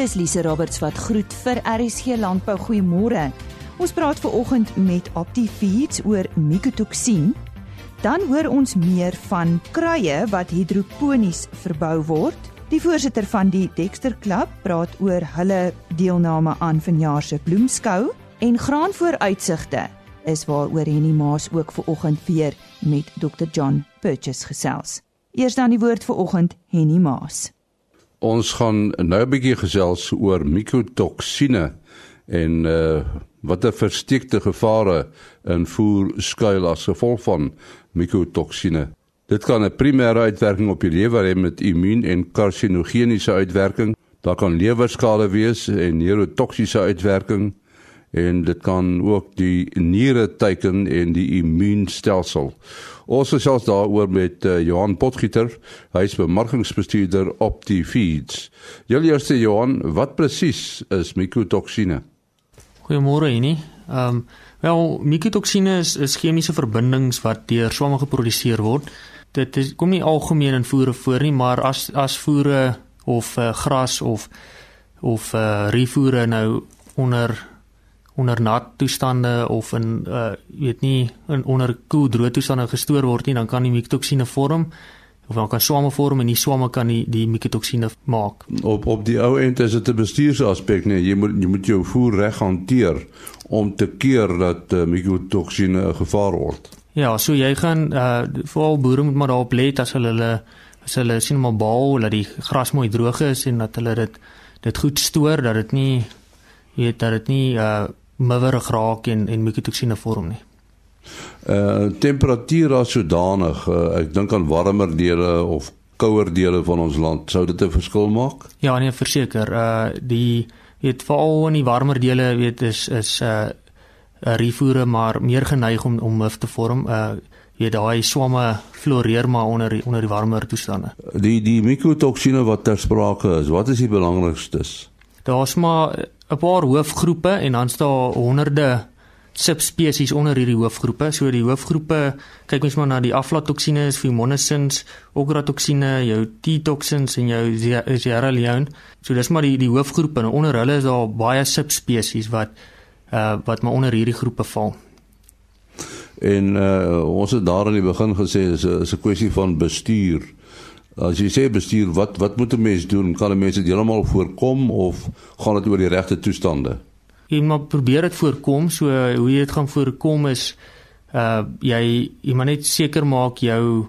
Dis Lise Roberts wat groet vir RSG Landbou. Goeiemôre. Ons praat ver oggend met Optifeeds oor mikotoksien. Dan hoor ons meer van kruie wat hidroponies verbou word. Die voorsitter van die Dexter Club praat oor hulle deelname aan vanjaar se bloemskou en graanvooruitsigte is waaroor Henny Maas ook ver oggend weer met Dr John Purchase gesels. Eers dan die woord vir oggend Henny Maas. Ons gaan nou 'n bietjie gesels oor mikotoksine en uh wat 'n versteekte gevare in voer skuil as gevolg van mikotoksine. Dit kan 'n primêre uitwerking op die lewer hê met immuun en karsinogeniese uitwerking. Daar kan lewerskade wees en neurotoksiese uitwerking en dit kan ook die niere teiken en die immuunstelsel. Ons gesels daaroor met uh, Johan Potgieter, hy is bemarkingsbestuurder op die feeds. Julle eerste Johan, wat presies is mikotoksine? Goeiemôre Henny. Ehm um, wel mikotoksine is, is chemiese verbindings wat deur swamme geproduseer word. Dit is, kom nie algemeen in voere voor nie, maar as as voere of uh, gras of of uh, rifoere nou onder onder nat toestande of in uh weet nie in onder koel droë toestande gestoor word nie, dan kan die mikotoksine vorm of dan kan swame vorm en die swame kan die die mikotoksine maak. Op op die ou end is dit 'n bestuursaspek nee, jy moet jy moet jou voer reg hanteer om te keer dat uh, mikotoksine 'n gevaar word. Ja, so jy gaan uh veral boere moet maar daarop let as hulle hulle as hulle sien maar bal dat die gras mooi droog is en dat hulle dit dit goed stoor dat dit nie weet dat dit nie uh miwerig raak en en mikotoksine vorm nie. Uh temperatuur as sodanig, uh, ek dink aan warmer dele of kouer dele van ons land, sou dit 'n verskil maak? Ja, nee, verseker. Uh die weet veral in die warmer dele weet is is uh rifoere maar meer geneig om om mif te vorm. Uh jy daai swamme floreer maar onder onder die warmer toestande. Die die mikotoksine wat ter sprake is, wat is die belangrikstes? Daar's maar 'n paar hoofgroepe en dan staan honderde subspesies onder hierdie hoofgroepe. So die hoofgroepe, kyk mens maar na die aflatoksine, fumonisins, ogratoksine, jou T-toksins en jou zearalenone. So dis maar die die hoofgroepe en onder hulle is daar baie subspesies wat uh wat maar onder hierdie groepe val. En uh ons het daar aan die begin gesê is 'n is 'n kwessie van bestuur. As jy sê bestuur, wat wat moet 'n mens doen? Kan 'n mens dit heeltemal voorkom of gaan dit oor die regte toestande? Jy moet probeer dit voorkom. So hoe jy dit gaan voorkom is uh jy jy moet net seker maak jou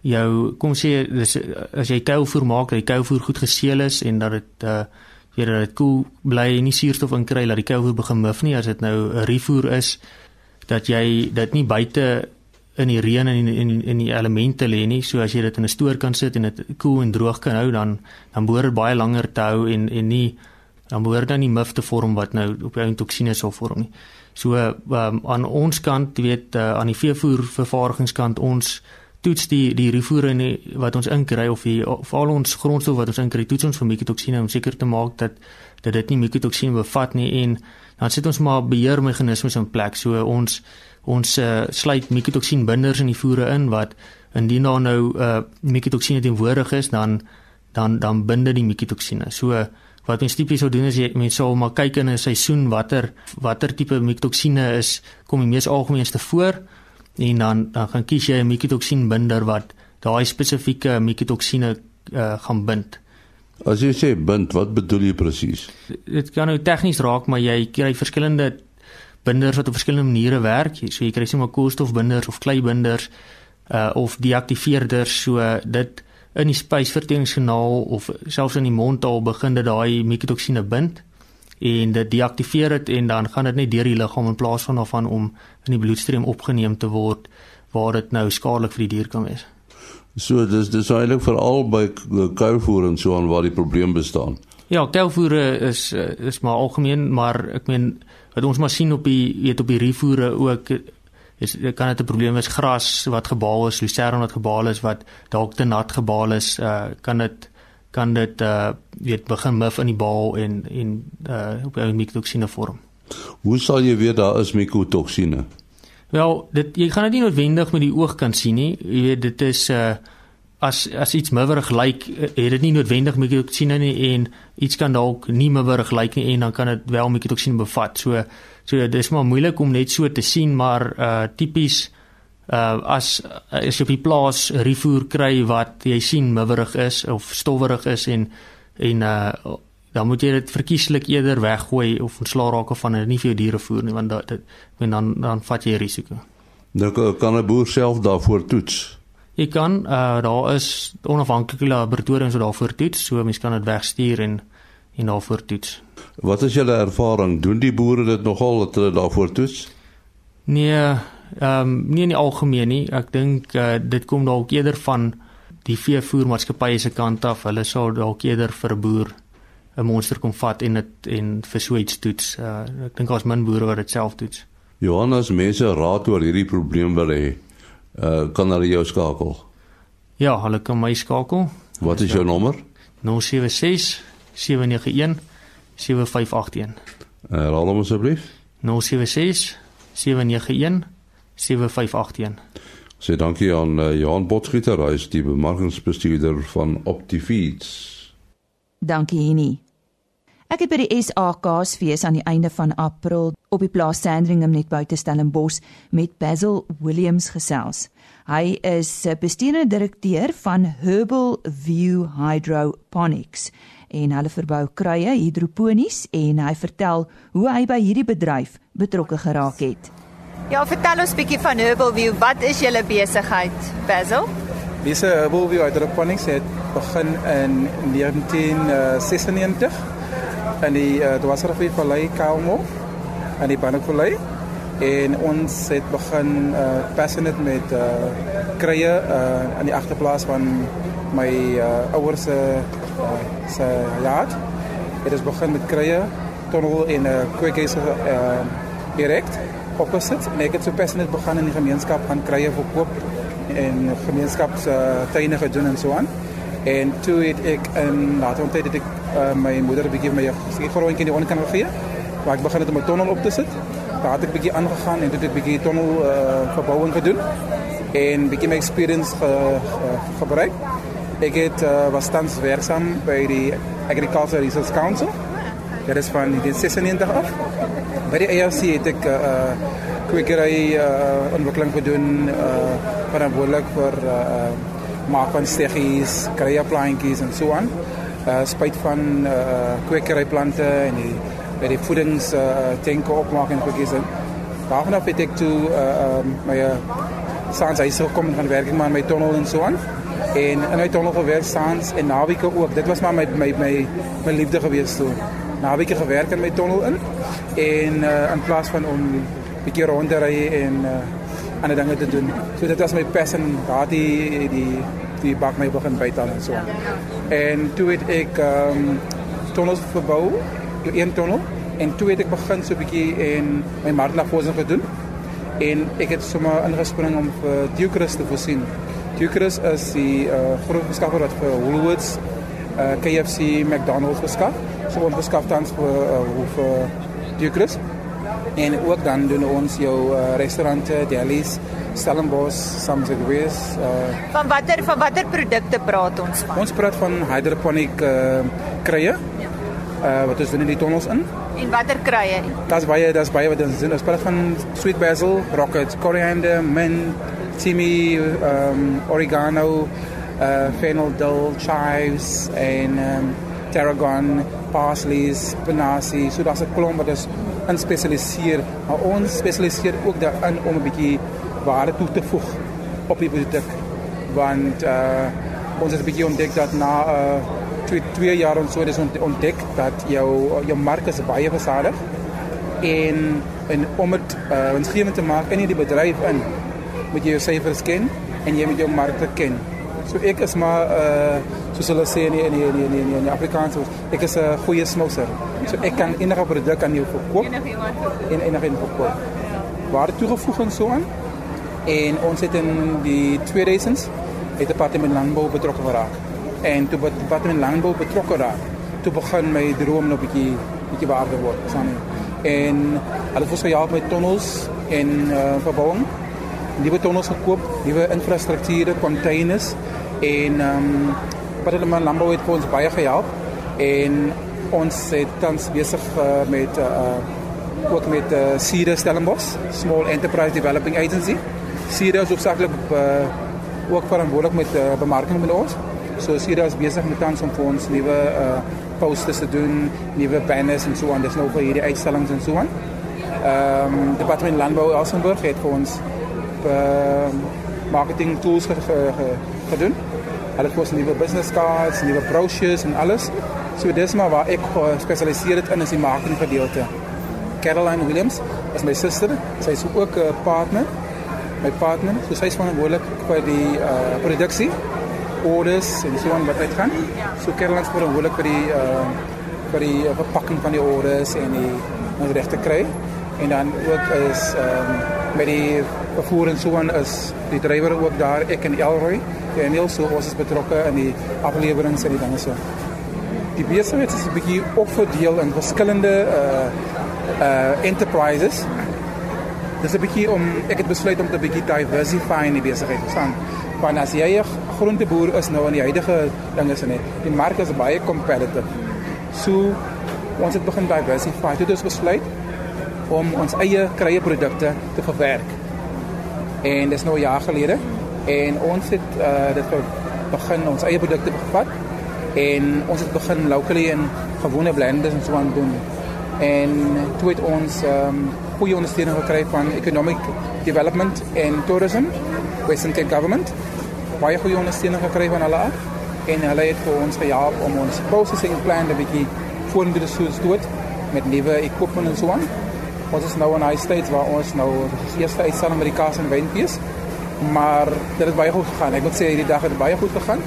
jou kom sê dis as jy kuilvoer maak, dat die kuilvoer goed geseël is en dat dit uh jy dat dit koel bly en nie suurstof inkry dat die kuilvoer begin mif nie as dit nou 'n rifoer is dat jy dit nie buite in die reën en in in die elemente lê nie. So as jy dit in 'n stoor kan sit en dit koel en droog kan hou, dan dan behoort dit baie langer te hou en en nie dan behoort dan nie mif te vorm wat nou op jou toksine sal vorm nie. So um, aan ons kant, jy weet, uh, aan die veevoer vervaardigingskant ons toets die die rifoere en wat ons inkry of die of al ons grondstof wat ons inkry toets ons vir mikotoksine om seker te maak dat dat dit nie mikotoksine bevat nie en dan sit ons maar beheermeganismes in plek. So ons ons uh, sluit mikotoksienbinders in die voere in wat indien daar nou uh, mikotoksine teenwoordig is dan dan dan binde die mikotoksine. So wat mens tipies sou doen is jy mens sou maar kyk in 'n seisoen watter watter tipe mikotoksine is kom die mees algemeenste voor en dan dan gaan kies jy 'n mikotoksienbinder wat daai spesifieke mikotoksine uh, gaan bind. As jy sê bind, wat bedoel jy presies? Dit kan nou tegnies raak, maar jy kry verskillende binders wat op verskillende maniere werk. So jy kry sommer koolstofbinders of kleibinders uh of deaktiveerders so dit in die spysverteringskanaal of selfs in die mondtaal begin dit daai mikotoksine bind en dit deaktiveer dit en dan gaan dit net deur die liggaam in plaas van daarvan om in die bloedstreem opgeneem te word waar dit nou skadelik vir die dier kan wees. So dis dis eintlik veral by kuilvoer en so aan waar die probleem bestaan. Ja, kuilvoere is is maar algemeen, maar ek meen wat ons maar sien op die weet op die rifoere ook is kan dit 'n probleem wees gras wat gebaal is, lucerne wat gebaal is wat dalk te nat gebaal is, uh, kan dit kan dit uh, weet begin mif in die baal en en uh, op 'n mikotoksine vorm. Hoe sal jy weet daar is mikotoksine? Wel, dit jy gaan dit nie noodwendig met die oog kan sien nie. Jy weet dit is uh as as iets miwerig lyk, het dit nie noodwendig mikotoksine nie en iets kan dalk nie miwerig lyk nie en dan kan dit wel mikotoksine bevat. So so dis maar moeilik om net so te sien, maar uh tipies uh as as jy op die plaas rifoer kry wat jy sien miwerig is of stowwerig is en en uh dan moet jy dit verkieslik eerder weggooi of ontslaa raak van dit nie vir jou diere voer nie want dit en dan dan vat jy risiko. Nou kan 'n boer self daarvoor toets. Jy kan uh daar is onafhanklike laboratoriums wat daarvoor toets, so mense kan dit wegstuur en en daarvoor toets. Wat is julle ervaring? Doen die boere dit nogal dat hulle daarvoor toets? Nee, ehm um, nie in die algemeen nie. Ek dink uh, dit kom dalk eerder van die veevoermaatskappye se kant af. Hulle sou dalk eerder vir 'n boer 'n monster kom vat en dit en vir so iets toets. Uh, ek dink daar's min boere wat dit self toets. Johannes, mense raad oor hierdie probleem wil hê. Uh kan hulle jou skakel? Ja, hulle kan my skakel. Wat is jou nommer? 076 791 7581. Herhaal hom asseblief. 076 791 7581. Sê dankie aan uh, Johan Potgieter, hy is die bemarkingsbestuurder van Optifeeds. Dankie Henny. Ek het by die SAKSfees aan die einde van April op die plaas Sandringham net buite Stellenbosch met Basil Williams gesels. Hy is bestuurende direkteur van Herbal View Hydroponics en hulle verbou kruie hidroponies en hy vertel hoe hy by hierdie bedryf betrokke geraak het. Ja, vertel ons bietjie van Herbal View. Wat is julle besigheid, Basil? Dis Herbal View Hydroponics het begin in 1996 in die uh, Dwasrivier Vallei Kalmo in die Bannekwallei en ons het begin uh, passionate met uh, krye uh, aan die agterplaas van my uh, ouers se uh, se yacht. Dit is begin met krye, tonnel en 'n uh, kweekhuis uh, direk opgesit en ek het so passionate begin in die gemeenskap aan krye verkoop en gemeenskapstuine uh, gedoen en so aan. En toe het ek in later ontdek uh, my moeder 'n bietjie my seker grondjie in die onderkant gegee. Waar ek begin het om 'n tonnel op te sit. Daar het ek bietjie aangegaan en toe het ek bietjie tonnel uh, verbouing gedoen en bietjie my experience ge, ge, gebruik. Ek het uh, was tans werksaam by die Agricultural Research Council. Dit is van 1996 af. By die ARC het ek uh, kwekery uh, ontwikkeling gedoen uh, verantwoordelik vir uh, maak van steggies, krye plantjies en so aan. Uh spyt van uh kwekeryplante en die by die voedings uh tanke opmaak en goedjies en daarvan af het ek toe uh um, my uh, saans huis gekom van werking maar my tonnel en so aan. En in my tonnel gewerk saans en naweke ook. Dit was maar my my my my liefde gewees toe. Naweke gewerk in my tonnel in en uh in plaas van om bietjie rond te ry en uh ander dinge te doen. So dit was my passion, daardie die die bak my begin bytaan en so. En toe het ek ehm um, tonnels verbou, een tonnel en toe het ek begin so 'n bietjie en my marknavorsing gedoen. En ek het sommer ingespring om vir Ducrus te voorsien. Ducrus is die uh, groot beskaffer wat vir Woolworths, uh, eh, KFC, McDonald's beskaf. So ons beskaf tans vir uh, vir Ducrus en ook dan doen ons jou uh, restaurante, delis, Stellenbosch, Samsegwees. Uh, van watter van watter produkte praat ons van? Ons praat van hydroponic uh, krye. Ja. Uh, wat is in die tonnels in? En watter krye? Daar's baie, daar's baie wat ons doen. Ons praat van sweet basil, rocket, coriander, mint, thyme, um, oregano, uh, fennel, dill, chives en um, tarragon, parsley, spinazie. So daar's 'n klomp wat is in spesialiseer. Maar ons spesialiseer ook daarin om 'n bietjie waarde toe te voeg op die produk. Want uh ons het 'n bietjie ontdek dat na uh twee, twee jaar ons so het ontdek dat jou jou mark is baie versadig en en om dit uh winsgewend te maak in hierdie bedryf in moet jy jou syfers ken en jy moet jou markte ken. So ek is maar uh soos hulle sê in die, in die, in die, in die, in die Afrikaans ek is 'n goeie smouser. So ek kan enige produk aan jou verkoop en enige een verkoop. Waar toegevoeg en so aan. En ons het in die 2000s het departement landbou betrokke geraak. En toe departement landbou betrokke raak, toe begin my droom nog 'n bietjie bietjie waar geword. Sane. En hulle het vir jaar met tonnels en uh verbouing nuwe tonnels gekoop, nuwe infrastrukture, containers En ehm um, Padelman Landbou het ons baie gehelp en ons het tans besig uh, met uh, ook met uh, Sire Stellenbosch, Small Enterprise Developing Agency. Sire is hoofsaaklik uh, ook verantwoordelik met uh, bemarking met ons. So Sire is besig met tans om vir ons nuwe uh, posters te doen, nuwe banners en so aan. Dis nou vir hierdie uitstallings en so aan. Ehm um, Departement Landbou Elsenburg het vir ons uh, marketing tools gedoen. Hulle het ons nuwe business cards, nuwe brochures en alles. So dis maar waar ek gespesialiseer het in is die marketing gedeelte. Caroline Williams is my suster. Sy is ook 'n partner. My partner, so sy is verantwoordelik vir die uh produksie, orders en so aan wat uit gaan. So Caroline is verantwoordelik vir die uh vir die verpakking van die orders en die om reg te kry. En dan ook is ehm um, met die vervoer en so aan is die drywer ook daar ek en Elroy en Neil so ons is betrokke in die afleweringe en die dinge so. Die besigheid is 'n bietjie opverdeel in verskillende uh uh enterprises. Dis 'n bietjie om ek het besluit om te bietjie diversify in die besigheid te staan. Want as jy 'n groenteboer is nou in die huidige dinge is net, die mark is baie competitive. So ons het begin diversify. Dit is besluit om ons eie krye produkte te verwerk. En dis nou 'n jaar gelede en ons het uh dit begin ons eie produkte gevat en ons het begin locally in gewone blenders en so aan doen. En toe het ons ehm goeie ondersteuning gekry van Economic Development and Tourism, Western Cape Government. Baie goeie ondersteuning gekry van hulle af en hulle het vir ons gehelp om ons processing plan 'n bietjie vorentoe te stoot met nuwe equipment en so aan. Ons is nou in 'n state waar ons nou die eerste uitstalling met die kaas en wynfees maar dit het baie goed gegaan. Ek wil sê hierdie dag het baie goed gegaan.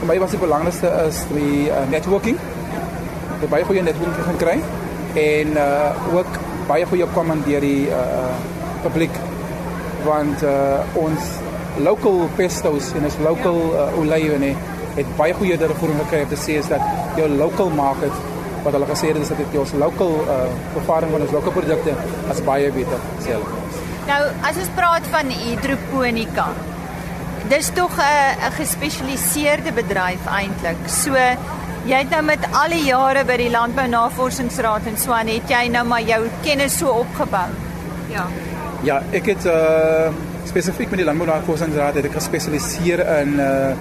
Vir my was die belangrikste is die uh, networking. Het baie goeie netwerking gaan kry en uh ook baie goeie opkoming deur die uh publiek want uh ons local pestos en ons local uh, olywe nee het baie goeie terugvoering gekry om te sê is dat jou local market wat hulle gesê het is dat dit ons local uh bevaring van ons local produkte as baie beter sê hulle. Nou, as ons praat van hidroponika, dis tog 'n 'n gespesialiseerde bedryf eintlik. So jy het nou met al die jare by die Landbou Navorsingsraad en Swan het jy nou maar jou kennis so opgebou. Ja. Ja, ek het uh spesifiek met die Landbou Navorsingsraad het ek gespesialiseer in uh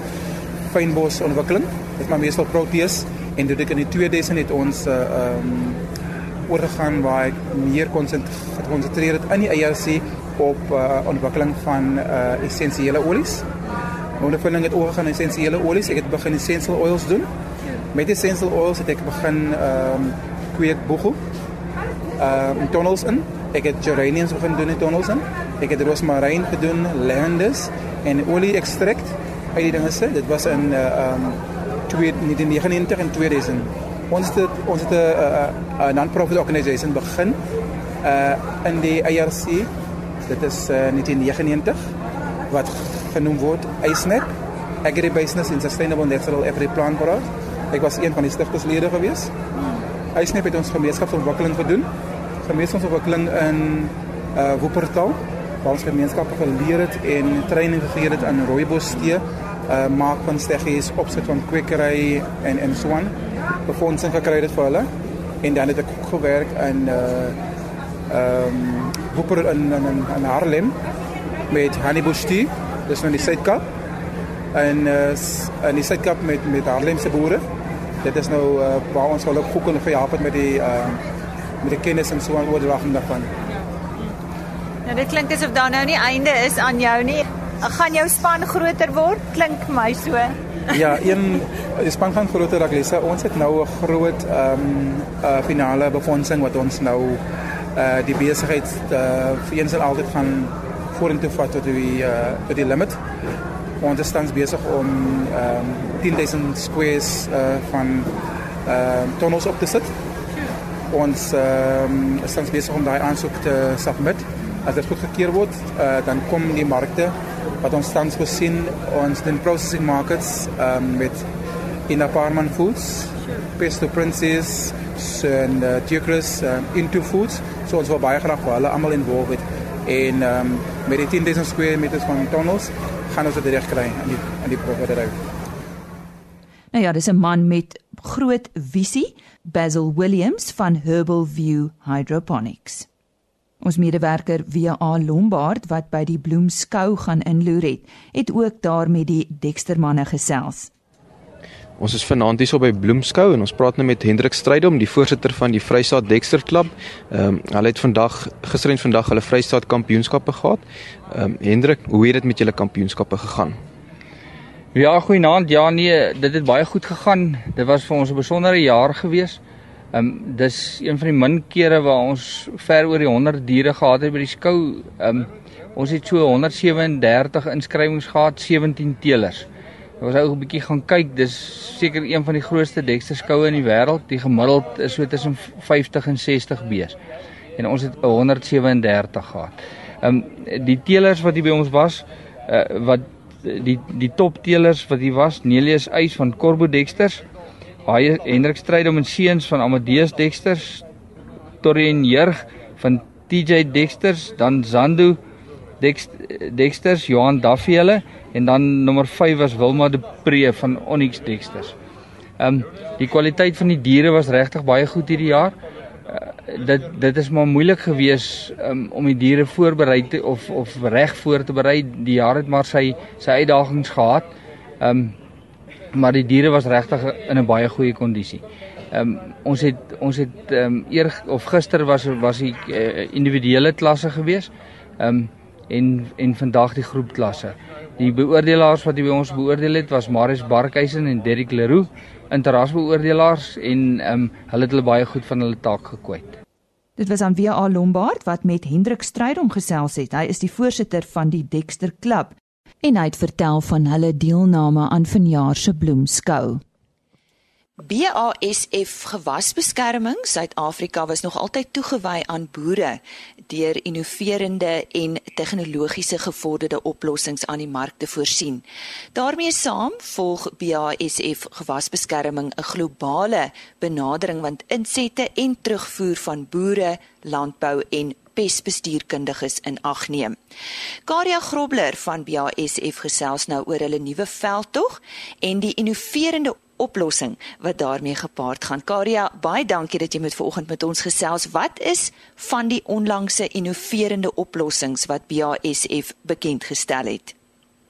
fynbosontwikkeling. Dit is maar meestal proteas en dit ek in die 2000 het ons uh um oorgegaan waar ek meer gekonsentreer het in die IRC op uh, ontwikkeling van uh, essensiële olies. My ondervinding het oorgegaan in essensiële olies. Ek het begin essential oils doen. Met essential oils het ek begin ehm um, kweek boegel. Ehm um, tunnels in. Ek het geraniums begin doen in tunnels in. Ek het rosmaryn gedoen, lavenders en olie ekstrakt uit die dinge se. Dit was in uh, ehm um, 1999 en 2000 ons het ons het 'n non-profit organisation begin uh in die IRC. Dit is uh, 1999 wat genoem word ISNEP, Agribusiness and Sustainable Natural Every Plant Product. Ek was een van die stigterslede gewees. ISNEP het ons gemeenskapsontwikkeling gedoen. Gemeenskapsontwikkeling in uh Wuppertal waar ons gemeenskappe geleer het en training gegee het aan rooibos tee, uh maak van steggies, opset van kwekery en en so aan befondsing gekry het vir hulle en dan het ek gewerk in uh ehm um, Wupper in in in, in Haarlem met Honeybush Tea, dis nou die Suidkap. En uh in die Suidkap met met Haarlemse boere. Dit is nou uh, waar ons hulle goed kon gehelp het met die uh met die kennis en so aan oordraging daarvan. Nou dit klink asof daar nou nie einde is aan jou nie. Gaan jou span groter word? Klink my so ja, een span gaan groter raak lesse. Ons het nou 'n groot ehm um, uh, finale befondsing wat ons nou uh die besigheid uh vir eens en altyd gaan vorentoe vat tot die uh tot die limit. Ons is tans besig om ehm um, 10000 squares uh van ehm uh, tunnels op te sit. Ons ehm um, is tans besig om daai aansoek te submit. As dit goedgekeur word, uh dan kom die markte wat ons tans gesien ons den processing markets um, met in Apartment Foods, Pesto Princess en uh, Tierkris um, into foods. So ons wil baie graag vir hulle almal involved en um, met die 10000 square meters van tunnels gaan ons dit reg kry aan die aan die bedryf. Nou ja, dis 'n man met groot visie, Basil Williams van Herbal View Hydroponics. Ons medewerker WA Lombard wat by die bloemskou gaan inloer het, het ook daar met die Dexter manne gesels. Ons is vanaand hier so by Bloemskou en ons praat nou met Hendrik Strydom, die voorsitter van die Vrystaat Dexter Klub. Ehm um, hulle het vandag gister en vandag hulle Vrystaat Kampioenskappe gehad. Ehm um, Hendrik, hoe het dit met julle kampioenskappe gegaan? Ja, goeienaand. Ja nee, dit het baie goed gegaan. Dit was vir ons 'n besondere jaar gewees. Ehm um, dis een van die min kere waar ons ver oor die 100 diere gehad het by die skou. Ehm um, ons het so 137 inskrywings gehad, 17 teelers. Ons ou 'n bietjie gaan kyk, dis seker een van die grootste Dexter skoue in die wêreld. Die gemiddeld is so tussen 50 en 60 bees. En ons het 137 gehad. Ehm um, die teelers wat hier by ons was, uh, wat die die top teelers wat hier was, Nelius Eis van Corbo Dexters, Haie Hendrik Stryd om en seuns van Amadeus Dexters, Torien Jurg van TJ Dexters, dan Zando Dexters, Johan Duffy hulle en dan nommer 5 was Wilma de Pre van Onyx Dexters. Ehm um, die kwaliteit van die diere was regtig baie goed hierdie jaar. Uh, dit dit is maar moeilik geweest um, om die diere voorberei te of of reg voor te berei. Die jaar het maar sy sy uitdagings gehad. Ehm um, maar die diere was regtig in 'n baie goeie kondisie. Ehm um, ons het ons het ehm um, eer of gister was was die uh, individuele klasse geweest. Ehm um, en en vandag die groepklasse. Die beoordelaars wat by ons beoordeel het was Marius Barkhuizen en Derrick Leroux, interrasbeoordelaars en ehm um, hulle het hulle baie goed van hulle taak gekwyt. Dit was aan WA Lombard wat met Hendrik Strydom gesels het. Hy is die voorsitter van die Dexter Klub en hy het vertel van hulle deelname aan vanjaar se bloemskou. BASF gewasbeskerming Suid-Afrika was nog altyd toegewy aan boere deur innoverende en tegnologiese gevorderde oplossings aan die mark te voorsien. daarmee saam volg BASF gewasbeskerming 'n globale benadering want insette en terugvoer van boere, landbou en pesbestuurkundiges in ag neem. Karia Grobler van BASF gesels nou oor hulle nuwe veldtog en die innoverende oplossing wat daarmee gepaard gaan. Karia, baie dankie dat jy met vanoggend met ons gesels. Wat is van die onlangse innoverende oplossings wat BASF bekend gestel het?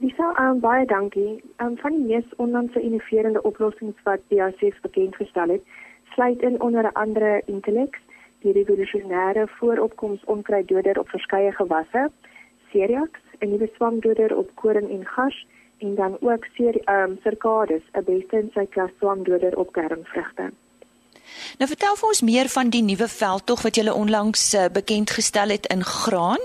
Lisa, um, baie dankie. Um, van die mees onlangse innoverende oplossings wat BASF bekend gestel het, sluit in onder andere Intellect, die revolusionêre vooropkoms onkruiddoder op verskeie gewasse, Ceriax, 'n nuwe swamdoder op koring en gars en dan ook seer ehm um, Circadus, 'n beste in sy klas swamdoder op kernvrugte. Nou vertel vir ons meer van die nuwe veldtog wat julle onlangs uh, bekend gestel het in Graan.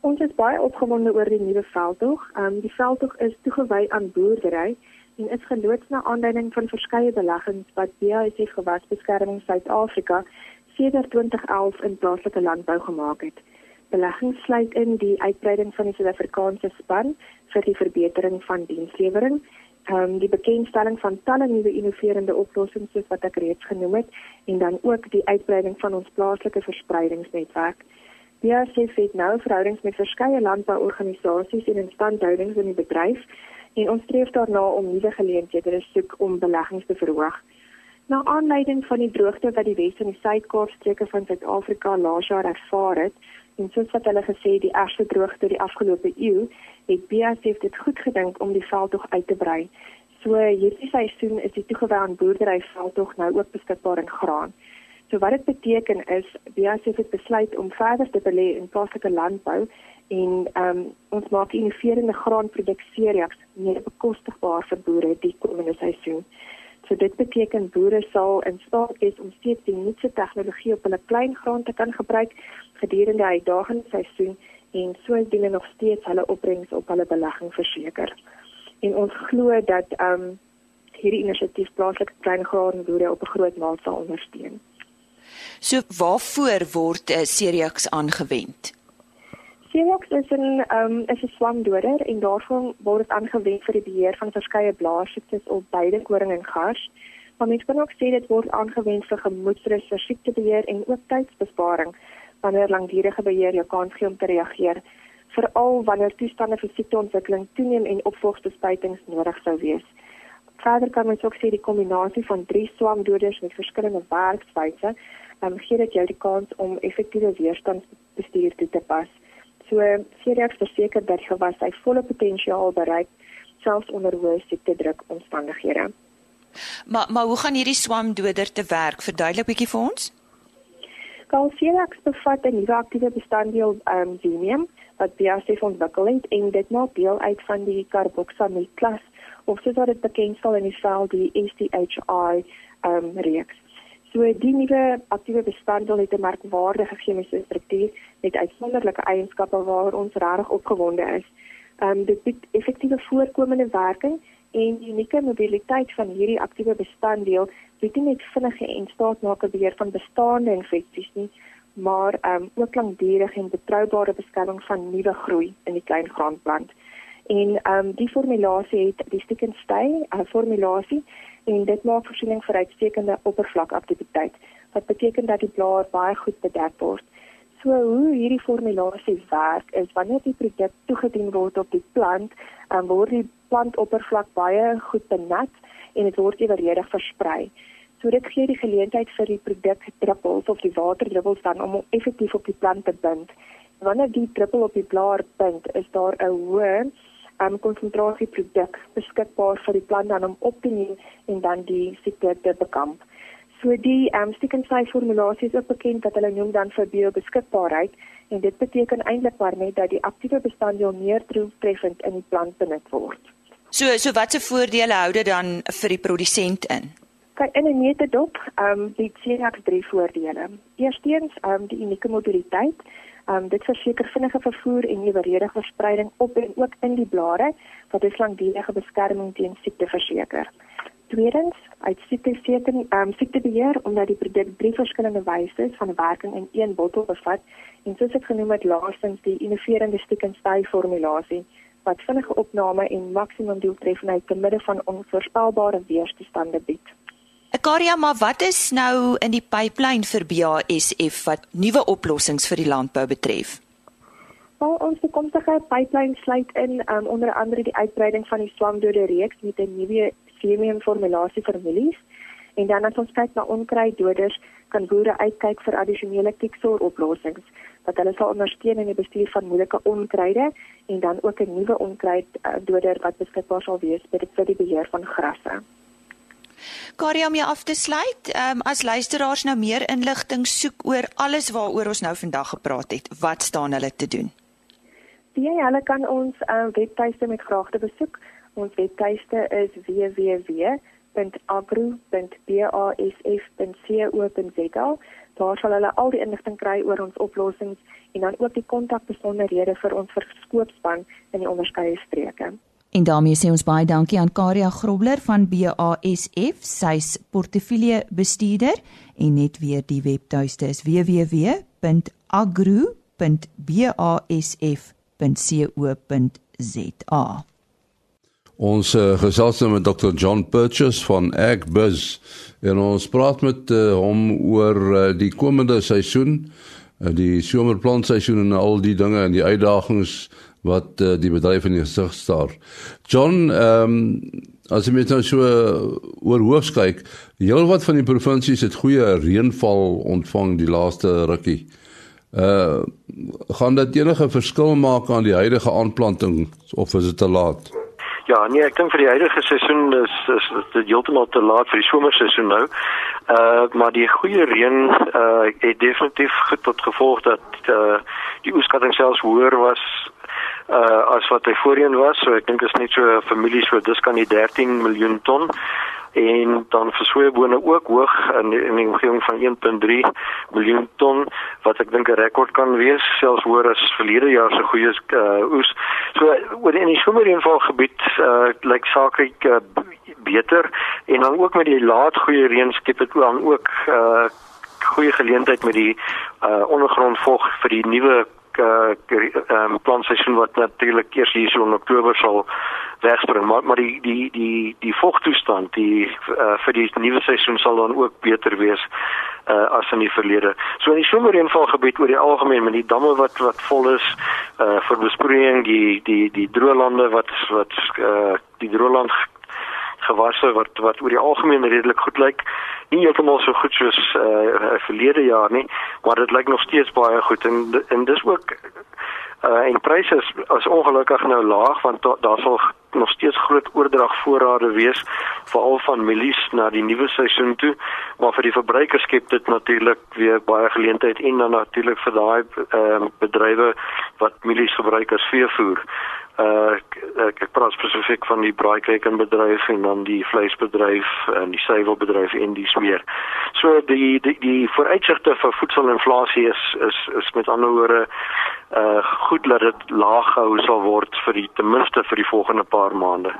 Ons is baie opgewonde oor die nuwe veldtog. Ehm um, die veldtog is toegewy aan boerdery en is geloods na aanleiding van verskeie beleggings wat BASF Gewasbeskerming Suid-Afrika sedert 2011 in plaaslike landbou gemaak het. Beleggings sluit in die uitbreiding van die Suid-Afrikaanse span vir die verbetering van dienslewering, ehm um, die bekendstelling van talle nuwe innoverende oplossings soos wat ek reeds genoem het en dan ook die uitbreiding van ons plaaslike verspreidingsnetwerk. BASF het nou verhoudings met verskeie landbouorganisasies en instandhoudings in die bedryf en ons streef daarna om nuwe geleenthede te soek om beleggings te verhoog. Na aanleiding van die droogte wat die Wes- en die Suid-Kaap streke van Suid-Afrika laas jaar ervaar het, en soos wat hulle gesê die ergste droogte die afgelope eeu, het BASF dit goed gedink om die veldtog uit te brei. So hierdie seisoen is die toegewy aan boerdery veldtog nou ook beskikbaar in graan. So wat dit beteken is BASF het besluit om verder te belê in plaaslike landbou en um, ons maak innoverende graanprodukserie meer bekostigbaar vir boere die komende seisoen. So dit beteken boere sal in staat wees om steeds die nuutste tegnologie op hulle klein graan te kan gebruik gedurende die uitdagende seisoen en sodoende nog steeds hulle opbrengs op hulle belegging verseker. En ons glo dat ehm um, hierdie inisiatief plaaslike klein graanboere op 'n groot mate sal ondersteun. So waarvoor word uh, Seriax aangewend? Seewax is 'n um, is 'n swamdoder en daarvan word dit aangewend vir die beheer van verskeie blaarsiektes op beide koring en gars. Maar mens kan ook sê dit word aangewend vir gemoedsrus, vir siektebeheer en ook tydsbesparing wanneer langdurige beheer jou kans gee om te reageer, veral wanneer toestande vir siekteontwikkeling toeneem en opvolgbespuitings nodig sou wees. Verder kan mens ook sê die kombinasie van drie swamdoders met verskillende werkswyse um, gee dit jou die kans om effektiewe weerstandsbestuur toe te pas. So Ceriax verseker dat gewas sy volle potensiaal bereik selfs onder hoë siektedruk omstandighede. Maar maar hoe gaan hierdie swamdoder te werk? Verduidelik bietjie vir ons. Calciax bevat 'n nuwe aktiewe bestanddeel, ehm um, xenium, wat BASF ontwikkel het en dit maak deel uit van die carboxamide klas of soos wat dit bekend staan in die veld die SDHI ehm um, reeks. So die nuwe aktiewe bestanddeel het 'n merkwaardige chemiese struktuur met uitsonderlike eienskappe waar ons regtig opgewonde is. Ehm um, dit bied effektiewe voorkomende werking en unieke mobiliteit van hierdie aktiewe bestanddeel bied nie net vinnige en staatmaker beheer van bestaande infeksies nie, maar ehm um, ook langdurige en betroubare beskerming van nuwe groei in die klein grondplant. En ehm um, die formulasie het die stikkenstay, 'n uh, formulasie en dit maak voorsiening vir uitstekende oppervlakaktiwiteit wat beteken dat die blaar baie goed bedek word. So hoe hierdie formulasie werk is wanneer die produk toegedien word op die plant, um, word die plantoppervlak baie goed benat en dit word eweredig versprei. So dit gee die geleentheid vir die produk druppels of die waterdruppels dan om effektief op die plant te bind. Wanneer die druppel op die blaar bind, is daar 'n hoë um, konsentrasie produk beskikbaar vir die plant dan om op te neem en dan die siekte te bekamp. So die um, stickensy formulasie is ook bekend dat hulle noem dan vir biobeskikbaarheid en dit beteken eintlik maar net dat die aktiewe bestanddeel meer doeltreffend in die plant benut word. So so watse voordele hou dit dan vir die produsent in? Kyk in 'n netedop, ehm um, die CX drie voordele. Eerstens, ehm um, die unieke mobiliteit. Um, dit verseker vinnige vervoer en eweredige verspreiding op en ook in die blare wat 'n langdurige beskerming teen siekte verseker. Tweedens, uit siekteseker, ehm um, siektebeheer omdat die produk drie verskillende wyse van werking in een bottel bevat en soos ek genoem het laastens die innoverende stay formulasie wat vinnige opname en maksimum doeltreffendheid te midde van onvoorspelbare weerstande bied. Karia, maar wat is nou in die pipeline vir BASF wat nuwe oplossings vir die landbou betref? Al ons toekomstige pipeline sluit in um, onder andere die uitbreiding van die swamdode reeks met 'n nuwe premium formulasie vir mielies en dan as ons kyk na onkruiddoders, kan boere uitkyk vir addisionele kieksoor-oplossings wat hulle sal ondersteun in die bestuur van moeilike onkruide en dan ook 'n nuwe onkruiddoder wat beskikbaar sal wees vir die beheer van grasse. Karia om jou af te sluit, um, as luisteraars nou meer inligting soek oor alles waaroor ons nou vandag gepraat het, wat staan hulle te doen? Ja, hulle kan ons uh, webtuiste met graagte besoek. Ons webtuiste is www.agro.basf.co.za. Daar sal hulle al die inligting kry oor ons oplossings en dan ook die kontakbesonderhede vir ons verskoopspan in die onderskeie streke. En daarmee sê ons baie dankie aan Karia Grobler van BASF, sy's portefeulje bestuurder en net weer die webtuiste is www.agro.basf.co.za. Ons uh, gesels nou met Dr John Purchase van AgBuzz en ons praat met uh, hom oor uh, die komende seisoen, uh, die somerplantseisoen en al die dinge en die uitdagings wat uh, die bedryf in die gesig staar. John, ehm um, as jy met nou so oor hoofs kyk, heelwat van die provinsies het goeie reënval ontvang die laaste rukkie. Uh gaan dit enige verskil maak aan die huidige aanplanting of is dit te laat? Ja, nee, ek dink vir die huidige seisoen is is dit heeltemal te laat vir die somerseisoen nou. Uh maar die goeie reën uh het definitief tot gevolg dat uh die oeskatting selfs hoër was uh as wat hy voorheen was. So ek dink is net so familie so dis kan die 13 miljoen ton en dan vir soeibone ook hoog in die, in die omgewing van 1.3 miljoen ton wat ek dink 'n rekord kan wees selfs hoër as verlede jaar se goeie uh, oes. So oor in die somerreënvalgebied uh lyk sake uh, beter en dan ook met die laat goeie reën skep dit dan ook uh goeie geleentheid met die uh ondergrondvog vir die nuwe uh um, plantseisoen wat natuurlik eers hier so in Oktober sal wegspring maar maar die die die die vogtoestand die uh, vir die nuwe seisoen sal dan ook beter wees uh, as in die verlede. So in die somerreënvalgebied oor die algemeen met die damme wat wat vol is uh vir besproeiing die die die droë lande wat wat uh die droë land gewasse wat wat oor die algemeen redelik goed lyk. Nie heeltemal so goed soos uh verlede jaar nie, maar dit lyk nog steeds baie goed. En en dis ook uh en pryse is, is ongelukkig nou laag want daar sal nog steeds groot oordrag voorrade wees veral van mielies na die nuwe seisoen toe. Maar vir die verbruiker skep dit natuurlik weer baie geleentheid en dan natuurlik vir daai uh bedrywe wat mielies gebruik as veevoer uh ek, ek praat spesifiek van die braaikekenbedryf en dan die vleisbedryf en die suiwelbedryf en dis meer. So die die die vooruitsigte vir voedselinflasie is is is met ander woorde uh goed dat dit laag gehou sal word vir die ten minste vir die volgende paar maande.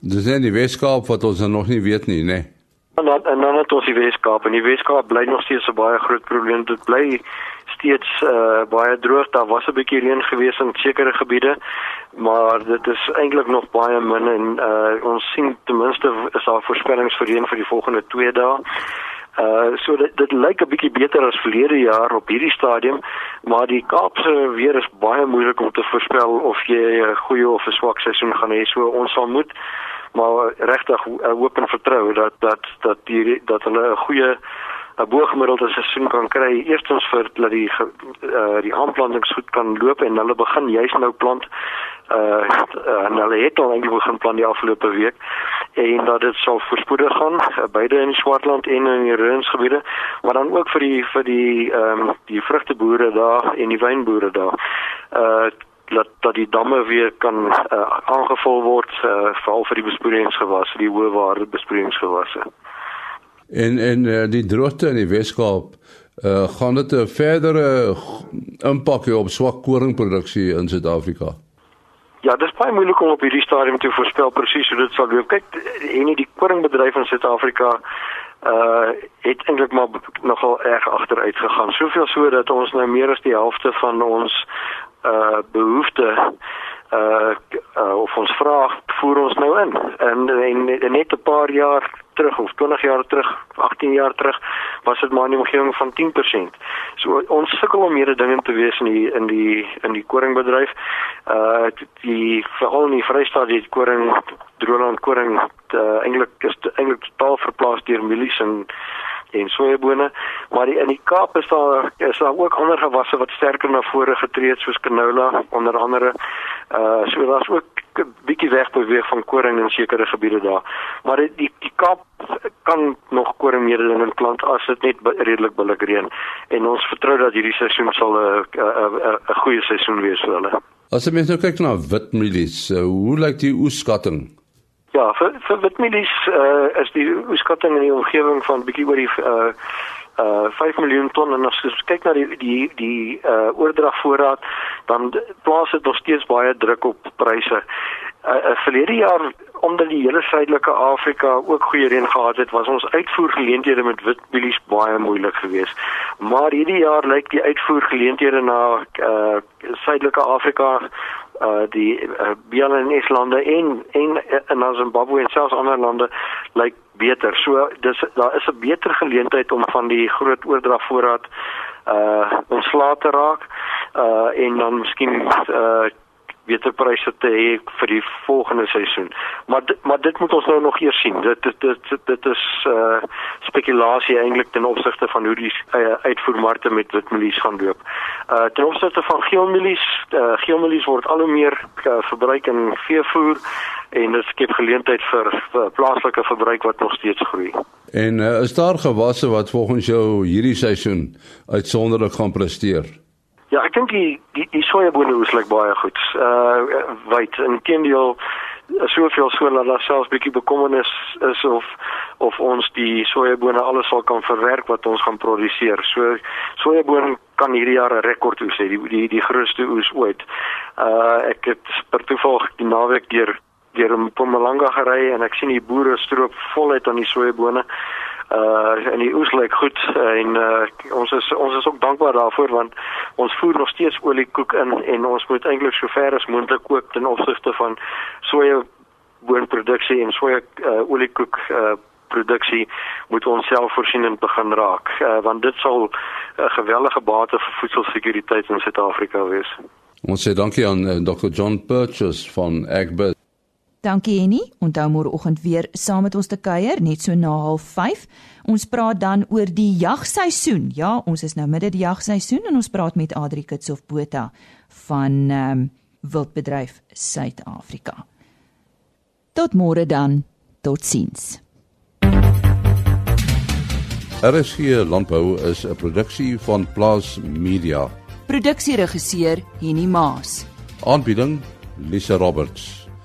Dis in die Weskaap wat ons nog nie weet nie, né? Nee. En dan en dan het ons die Weskaap en die Weskaap bly nog steeds 'n baie groot probleem. Dit bly steeds uh, baie droog. Daar was 'n bietjie reën gewees in sekere gebiede, maar dit is eintlik nog baie min en uh, ons sien ten minste is daar voorspellings vir reën vir die volgende 2 dae. Uh so dit dit lyk 'n bietjie beter as verlede jaar op hierdie stadium, maar die Kaapse weer is baie moeilik om te voorspel of jy 'n goeie of 'n swak seisoen gaan hê. So ons sal moet maar regtig hoop en vertrou dat dat dat die dat hulle 'n goeie 'n bo-gemiddelde seisoen kan kry. Eerstens vir dat die uh, die aanplantings goed kan loop en hulle begin juis nou plant. Uh en hulle het al eintlik begin plant die afgelope week en dat dit sal voorspoedig gaan beide in die Swartland en in die Rensgebiede maar dan ook vir die vir die ehm um, die vrugteboere daar en die wynboere daar. Uh dat dat die damme weer kan uh, aangevul word uh, veral vir die besproeiingsgewasse die hoë waarde besproeiingsgewasse En en uh, die droogte in die Weskaap uh gaan dit 'n verdere impak hê op swak koringproduksie in Suid-Afrika. Ja, dit is baie moeilik om op hierdie stadium te voorspel presies hoe dit sal loop. Kyk, en die koringbedryf in Suid-Afrika uh het eintlik maar nogal erg agteruit gegaan. Soveel so dat ons nou meer as die helfte van ons uh behoefte uh, of ons vraag voer ons nou in. En, en, en net 'n paar jaar terug of 20 jaar terug, 18 jaar terug was dit maar in die omgewing van 10%. So ons sukkel om meer dinge te wees in die in die in die koringbedryf. Uh die veral in die Vrystaat die koring droëland koring uh, eintlik is eintlik totaal verplaas deur mielies en en sojabone, maar die, in die Kaap is daar is daar ook ander gewasse wat sterker na vore getree het soos canola onder andere. Uh so daar's ook 'n bietjie weg beweeg van koring in sekere gebiede daar. Maar die die, die Kaap kan nog koring meer in plant as dit net redelik billik reën en ons vertrou dat hierdie seisoen sal 'n 'n goeie seisoen wees vir hulle. As jy mens nou kyk na witmielies, uh, hoe lyk die oeskatting? Ja, vir vir witmielies uh, is die skatting in die omgewing van bietjie oor die uh uh 5 miljoen ton en as jy kyk na die die die uh oordragvoorraad dan plaas dit nog steeds baie druk op pryse. Uh, uh verlede jaar omdat die hele suidelike Afrika ook goeie reën gehad het, was ons uitvoergeleenthede met witmielies baie moeilik geweest. Maar hierdie jaar lyk die uitvoergeleenthede na uh suidelike Afrika uh die uh, BLNS lande en en in Zimbabwe en selfs ander lande lyk beter. So dis daar is 'n beter geleentheid om van die groot oordragvoorraad uh ontslae te raak uh en dan miskien uh beter pryse te hê vir die volgende seisoen. Maar maar dit moet ons nou nog eers sien. Dit dit dit, dit is uh spekulasie eintlik ten opsigte van hoe die uh, uitvoermarkte met witmielies gaan loop. Uh ten opsigte van geelmielies, uh geelmielies word al hoe meer uh, verbruik in veevoer en dit skep geleentheid vir, vir plaaslike verbruik wat nog steeds groei. En uh, is daar gewasse wat volgens jou hierdie seisoen uitsonderlik gaan presteer? Ja, ek dink die die, die sojabone is like baie goed. Uh wyd in teendeel soveel so dat daar selfs bietjie bekommernis is of of ons die sojabone alles sal kan verwerk wat ons gaan produseer. So sojabone kan hierdie jaar 'n rekord oes hê, die die die grootste oes ooit. Uh ek het per toeval die naweek deur deur Mpumalanga gery en ek sien die boere stroop voluit aan die sojabone uh en die oes lyk goed en uh ons is ons is ook dankbaar daarvoor want ons voer nog steeds oliekoek in en ons moet eintlik so ver as moontlik koop ten opsigte van soja boonproduksie en soja uh, oliekoek uh produksie moet ons selfvoorsienend begin raak uh, want dit sal 'n uh, geweldige bate vir voedselsekuriteit in Suid-Afrika wees. Ons sê dankie aan uh, Dr. John Purchase van Agbit Dankie Henny. Onthou môreoggend weer saam met ons te kuier net so na 05:30. Ons praat dan oor die jagseisoen. Ja, ons is nou midde die jagseisoen en ons praat met Adri Kitsof Botha van ehm um, Wildbedryf Suid-Afrika. Tot môre dan. Totsiens. RSG Landbou is 'n produksie van Plaas Media. Produksieregisseur Henny Maas. Aanbieding Lisa Roberts